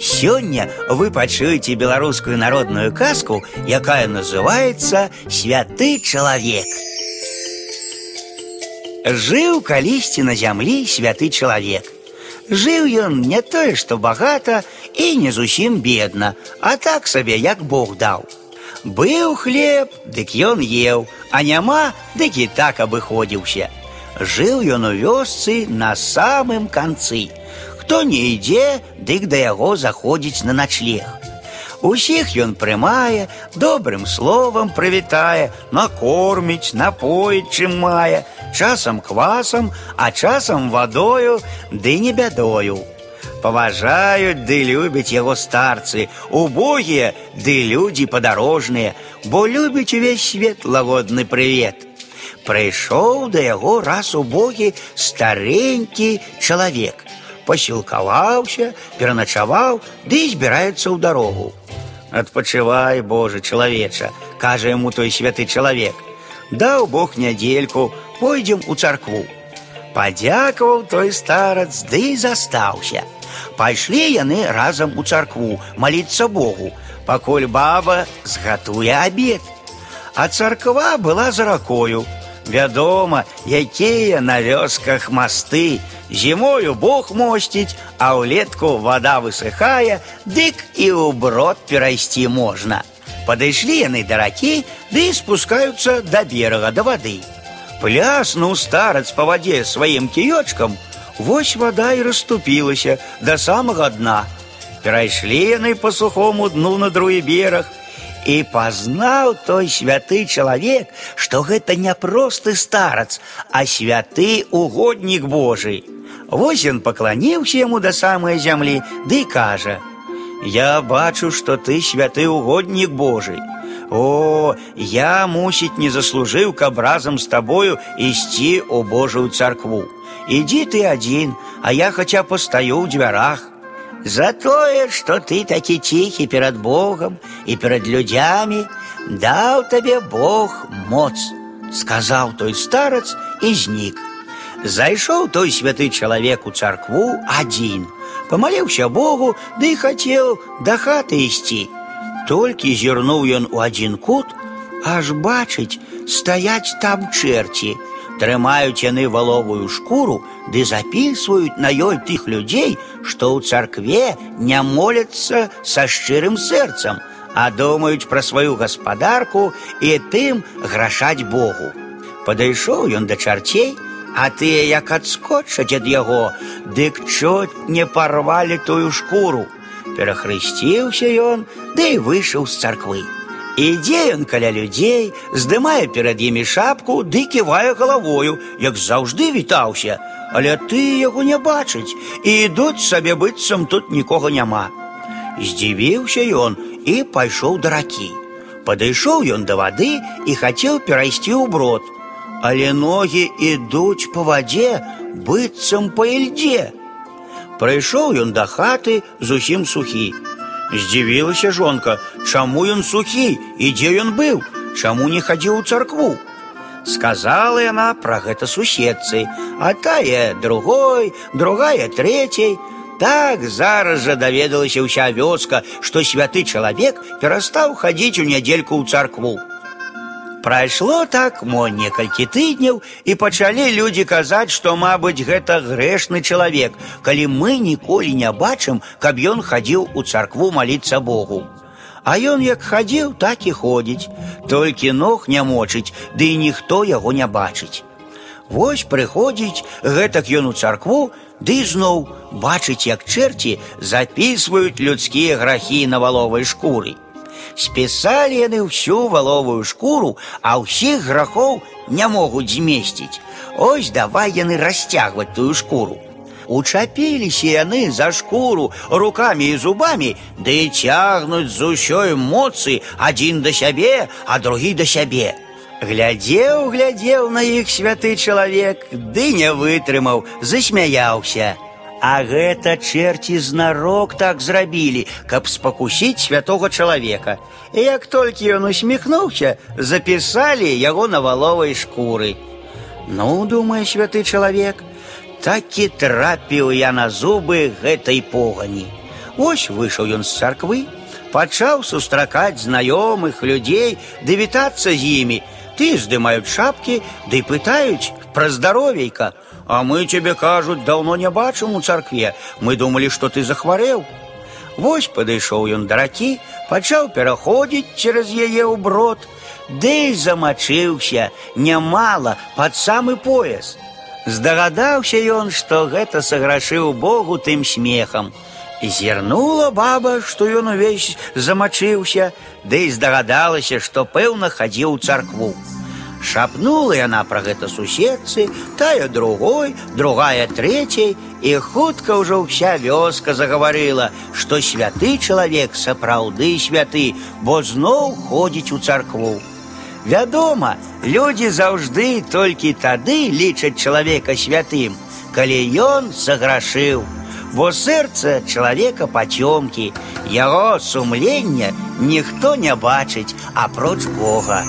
Сёння вы пачуеце беларускую народную казку, якая называется святы чалавек. Жыў калісьці на зямлі святы чалавек. Жыў ён не тое, што багата і не зусім бедна, а так сабе як Бог даў. Быў хлеб, дык ён еў, а няма, дык і так абыходзіўся. Жыў ён у вёсцы на самым канцы. Хто не ідзе, дык да яго заходзіць на начлег. Усіх ён прымае, добрым словам прывітае, накорміць, напоіць, чым мае, часам квасам, а часам вадою, ды не бядою. Паважаюць ды любяць яго старцы, убогія ды людзі падарожныя, бо любяць увесь свет лагодны прывет. Прыйшоў да яго раз убогі старенькі чалавек пасілкаваўся, пераначаваў, ды збіраецца ў дарогу. Адпачывай, Божа, чалавеча, кажа яму той святы чалавек. Даў Бог нядзельку, пойдзем у царкву. Падзякаваў той старац, ды і застаўся. Пайшлі яны разам у царкву маліцца Богу, пакуль баба згатуе абед. А царква была за ракою. Вядома, якія на вёсках масты, Зімою Бог мосціць, а ўлетку вода высыхае, дык і ў брод перайсці можна. Падышлі яны да ракі, ды спускаюцца да берага да вады. Пляснуў старац па вадзе сваім кіёчкам, Вось вода і расступілася да самага дна. Перайшлі яны па сухому дну на другі бераг, і пазнаў той святы чалавек, што гэта не просты старац, а святы угоднік Божий. Вось ён пакланіўся яму да самай зямлі, ды кажа: « Я бачу, што ты святы угоднік Божий. О, я, мусіць, не заслужыў, каб разам з табою ісці ў Божую царкву. Ідзі ты адзін, а я хаця пастаю ў дзвярах. За тое, што ты такі ціхі перад Богом і перад людзямі, даў табе Бог моц, сказаў той старац і знік. Зайшоў той святы чалавек у царкву адзін, памаліўся Богу, ды да хацеў да хаты ісці. Толькі зірнуў ён у адзін кут, аж бачыць, стаяць там чэрці, трымаюць яны валовую шкуру ды запісваюць на ёй тых людзей, што ў царкве не моляцца са шчырым сэрцам, а думаюць пра сваю гаспадарку і тым грашаць Богу. Падышоў ён да чарцей, а тыя як адскочаць ад яго, дык чот не парвалі тую шкуру. Перахрысціўся ён, ды і выйшаў з царквы. Ідзе ён каля людзей, здымае перад імі шапку, ды ківае галавою, як заўжды вітаўся, але ты яго не бачыць і ідуць сабе быццам тут нікога няма. Здзівіўся ён і пайшоў да ракі. Падышоў ён да вады і хацеў перайсці ў брод, але ногі ідуць па вадзе быццам па ільдзе. Прыйшоў ён да хаты зусім сухі. Здзівілася жонка, чаму ён сухі і дзе ён быў, чаму не хадзіў у царкву. Сказала яна пра гэта суседцы, а тая другой, другая трэцяй. Так зараз жа даведалася ўся вёска, што святы чалавек перастаў хадзіць у нядзельку ў царкву. Прайшло так мо некалькі тыдняў і пачалі людзі казаць, што, мабыць, гэта грэшны чалавек, калі мы ніколі не бачым, каб ён хадзіў у царкву маліцца Богу. А ён як хадзіў, так і ходзіць, толькі ног не мочыць, ды і ніхто яго не бачыць. Вось прыходзіць гэтак ён у царкву, ды зноў бачыць, як чэрці запісваюць людскія грахі на валовай шкуры. Спісалі яны ўсю валовую шкуру, а ўсіх грахоў не могуць змесціць. Ось давай яны расцягваць тую шкуру. Учапіліся яны за шкуру рукамі і зубамі, ды і цягнуць з усёй моцы адзін да сябе, а другі да сябе. Глядзеў, глядзеў на іх святы чалавек, ды не вытрымаў, засмяяўся. А гэта чэрці знарок так зрабілі, каб спакусіць святого чалавека. І як толькі ён усміхнуўся, запісалі яго на валовай шкуры. Ну, думае святы чалавек, такі трапіў я на зубы гэтай погані. Ось выйшаў ён з царквы, пачаў сустракаць знаёмых людзей, ды вітацца з імі. Ты здымаюць шапкі, ды пытаюць пра здаровейка. А мы цябе кажуць, даўно не бачым у царкве. Мы думалі, што ты захварэў. Вось падышоў ён да ракі, пачаў пераходзіць цераз яе ў брод, ды замачыўся нямала пад самы пояс. Здагадаўся ён, што гэта саграшыў Богу тым смехам. Зірнула баба, што ён увесь замачыўся, ды і здагадалася, што пэўна хадзіў у царкву. Шапнула яна пра гэта суседцы, тая другой, другая трэцяй, і хутка ўжо ўся вёска загаварыла, што святы чалавек сапраўды святы, бо зноў ходзіць у царкву. Вядома, людзі заўжды толькі тады лічаць чалавека святым, калі ён саграшыў бо сэрца чалавека пацёмкі, яго сумлення ніхто не бачыць апроч Бога.